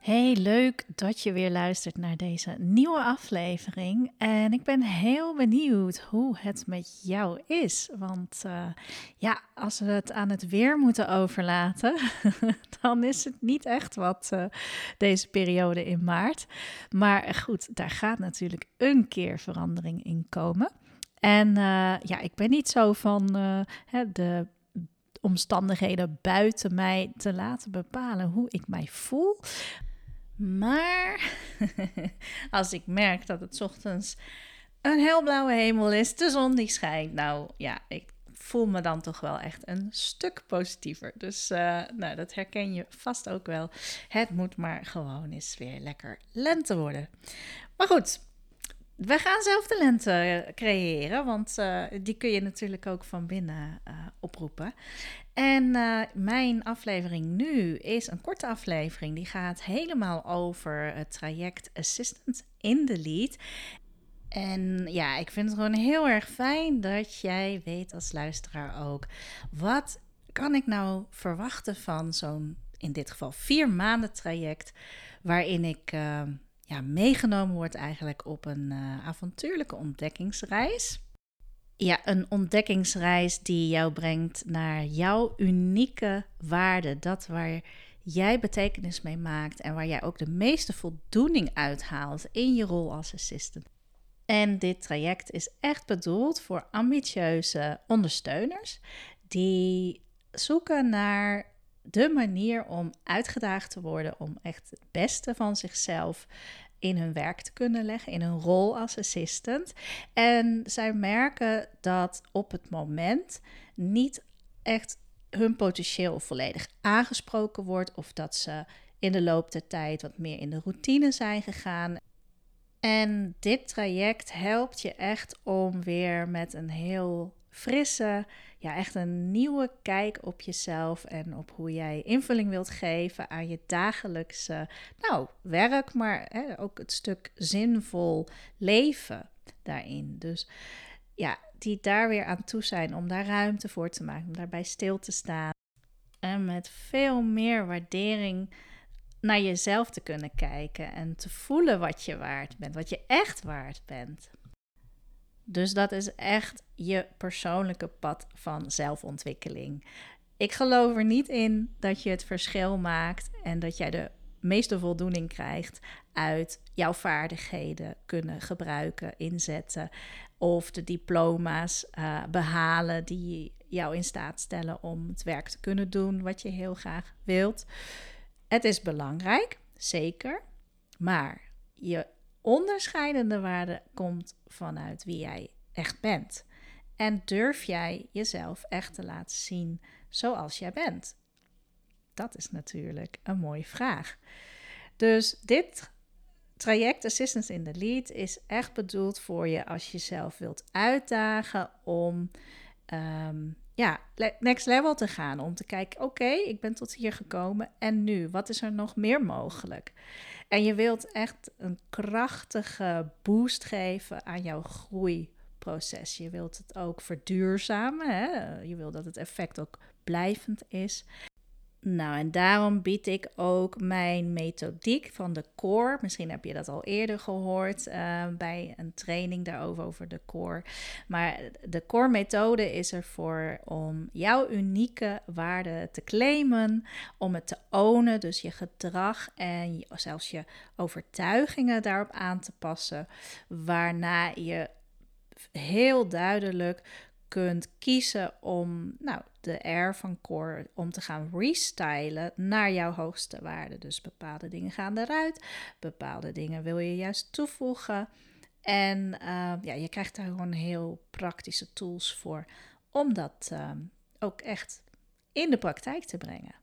Hey, leuk dat je weer luistert naar deze nieuwe aflevering. En ik ben heel benieuwd hoe het met jou is. Want uh, ja, als we het aan het weer moeten overlaten, dan is het niet echt wat uh, deze periode in maart. Maar goed, daar gaat natuurlijk een keer verandering in komen. En uh, ja, ik ben niet zo van de omstandigheden buiten mij te laten bepalen hoe ik mij voel. Maar als ik merk dat het ochtends een heel blauwe hemel is, de zon die schijnt, nou ja, ik voel me dan toch wel echt een stuk positiever. Dus uh, nou, dat herken je vast ook wel. Het moet maar gewoon eens weer lekker lente worden. Maar goed, we gaan zelf de lente creëren, want uh, die kun je natuurlijk ook van binnen uh, oproepen. En uh, mijn aflevering nu is een korte aflevering. Die gaat helemaal over het traject Assistant in the Lead. En ja, ik vind het gewoon heel erg fijn dat jij weet als luisteraar ook. Wat kan ik nou verwachten van zo'n, in dit geval, vier maanden traject. Waarin ik ja, meegenomen word eigenlijk op een uh, avontuurlijke ontdekkingsreis. Ja, een ontdekkingsreis die jou brengt naar jouw unieke waarde. Dat waar jij betekenis mee maakt en waar jij ook de meeste voldoening uithaalt in je rol als assistant. En dit traject is echt bedoeld voor ambitieuze ondersteuners die zoeken naar de manier om uitgedaagd te worden om echt het beste van zichzelf in hun werk te kunnen leggen, in hun rol als assistant. En zij merken dat op het moment niet echt hun potentieel volledig aangesproken wordt of dat ze in de loop der tijd wat meer in de routine zijn gegaan. En dit traject helpt je echt om weer met een heel frisse, ja, echt een nieuwe kijk op jezelf en op hoe jij invulling wilt geven aan je dagelijkse, nou, werk, maar hè, ook het stuk zinvol leven daarin. Dus ja, die daar weer aan toe zijn om daar ruimte voor te maken, om daarbij stil te staan en met veel meer waardering naar jezelf te kunnen kijken en te voelen wat je waard bent, wat je echt waard bent. Dus dat is echt je persoonlijke pad van zelfontwikkeling. Ik geloof er niet in dat je het verschil maakt en dat jij de meeste voldoening krijgt uit jouw vaardigheden kunnen gebruiken, inzetten of de diploma's uh, behalen die jou in staat stellen om het werk te kunnen doen wat je heel graag wilt. Het is belangrijk, zeker, maar je onderscheidende waarde komt vanuit wie jij echt bent. En durf jij jezelf echt te laten zien zoals jij bent? Dat is natuurlijk een mooie vraag. Dus dit traject Assistance in the Lead is echt bedoeld voor je als je jezelf wilt uitdagen om um, ja, next level te gaan. Om te kijken, oké, ik ben tot hier gekomen en nu, wat is er nog meer mogelijk? En je wilt echt een krachtige boost geven aan jouw groeiproces. Je wilt het ook verduurzamen. Hè? Je wilt dat het effect ook blijvend is. Nou, en daarom bied ik ook mijn methodiek van de core. Misschien heb je dat al eerder gehoord uh, bij een training daarover over de core. Maar de core methode is ervoor om jouw unieke waarde te claimen, om het te ownen, dus je gedrag en zelfs je overtuigingen daarop aan te passen, waarna je heel duidelijk kunt kiezen om nou, de R van core om te gaan restylen naar jouw hoogste waarde. Dus bepaalde dingen gaan eruit, bepaalde dingen wil je juist toevoegen. En uh, ja, je krijgt daar gewoon heel praktische tools voor om dat uh, ook echt in de praktijk te brengen.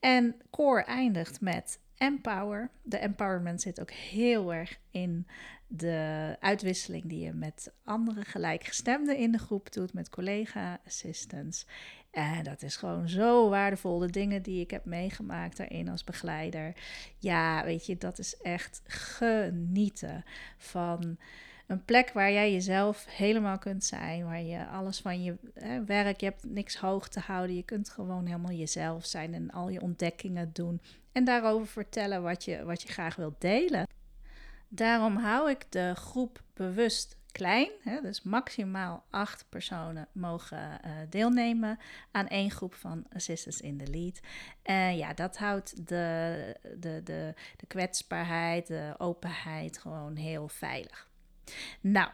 En core eindigt met empower. De empowerment zit ook heel erg in de uitwisseling die je met andere gelijkgestemden in de groep doet, met collega-assistants. En dat is gewoon zo waardevol. De dingen die ik heb meegemaakt daarin als begeleider. Ja, weet je, dat is echt genieten van een plek waar jij jezelf helemaal kunt zijn. Waar je alles van je hè, werk, je hebt niks hoog te houden. Je kunt gewoon helemaal jezelf zijn en al je ontdekkingen doen. En daarover vertellen wat je, wat je graag wilt delen. Daarom hou ik de groep bewust klein. Hè, dus maximaal acht personen mogen uh, deelnemen aan één groep van Assistants in the Lead. En ja, dat houdt de, de, de, de kwetsbaarheid, de openheid gewoon heel veilig. Nou,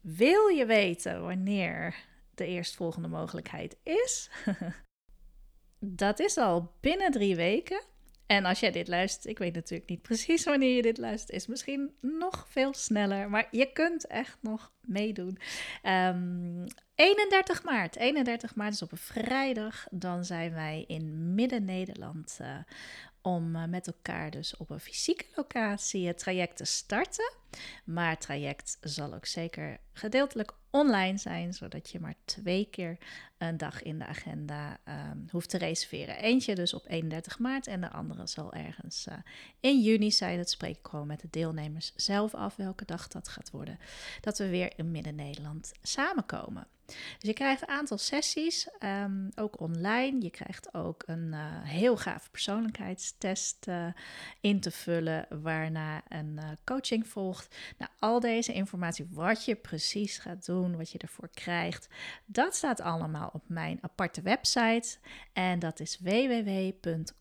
wil je weten wanneer de eerstvolgende mogelijkheid is? dat is al binnen drie weken. En als jij dit luistert, ik weet natuurlijk niet precies wanneer je dit luistert, is misschien nog veel sneller. Maar je kunt echt nog meedoen. 31 ehm, maart. 31 maart is op een vrijdag. Dan zijn wij in Midden-Nederland uh, om eh, met elkaar dus op een fysieke locatie het traject te starten. Maar het traject zal ook zeker gedeeltelijk online zijn, zodat je maar twee keer een dag in de agenda um, hoeft te reserveren. Eentje dus op 31 maart en de andere zal ergens uh, in juni zijn. Dat spreek ik gewoon met de deelnemers zelf af welke dag dat gaat worden. Dat we weer in Midden-Nederland samenkomen. Dus je krijgt een aantal sessies, um, ook online. Je krijgt ook een uh, heel gaaf persoonlijkheidstest uh, in te vullen, waarna een uh, coaching volgt. Nou, al deze informatie, wat je precies gaat doen, wat je ervoor krijgt, dat staat allemaal op mijn aparte website. En dat is www.corion.eu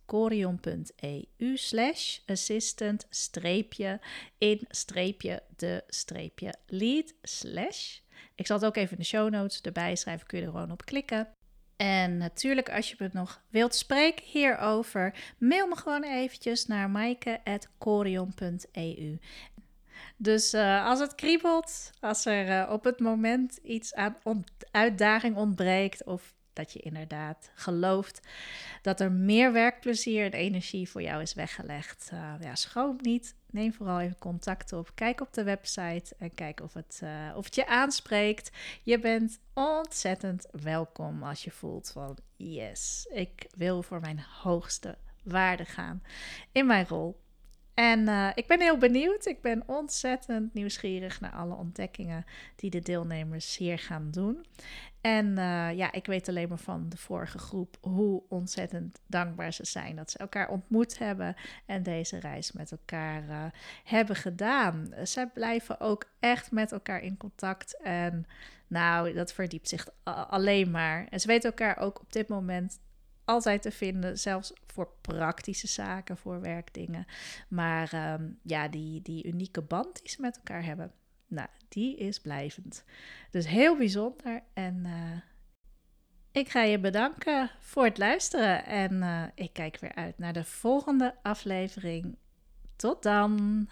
slash assistant streepje in streepje de streepje lead slash ik zal het ook even in de show notes erbij schrijven, kun je er gewoon op klikken. En natuurlijk, als je me nog wilt spreken hierover, mail me gewoon eventjes naar maaike.corion.eu. Dus uh, als het kriebelt, als er uh, op het moment iets aan uitdaging ontbreekt of dat je inderdaad gelooft dat er meer werkplezier en energie voor jou is weggelegd. Uh, ja, schroom niet. Neem vooral even contact op. Kijk op de website en kijk of het, uh, of het je aanspreekt. Je bent ontzettend welkom als je voelt van yes, ik wil voor mijn hoogste waarde gaan in mijn rol. En uh, ik ben heel benieuwd. Ik ben ontzettend nieuwsgierig naar alle ontdekkingen die de deelnemers hier gaan doen. En uh, ja, ik weet alleen maar van de vorige groep hoe ontzettend dankbaar ze zijn dat ze elkaar ontmoet hebben en deze reis met elkaar uh, hebben gedaan. Ze blijven ook echt met elkaar in contact en nou, dat verdiept zich alleen maar. En ze weten elkaar ook op dit moment altijd te vinden, zelfs voor praktische zaken, voor werkdingen. Maar um, ja, die, die unieke band die ze met elkaar hebben, nou, die is blijvend. Dus heel bijzonder. En uh, ik ga je bedanken voor het luisteren. En uh, ik kijk weer uit naar de volgende aflevering. Tot dan.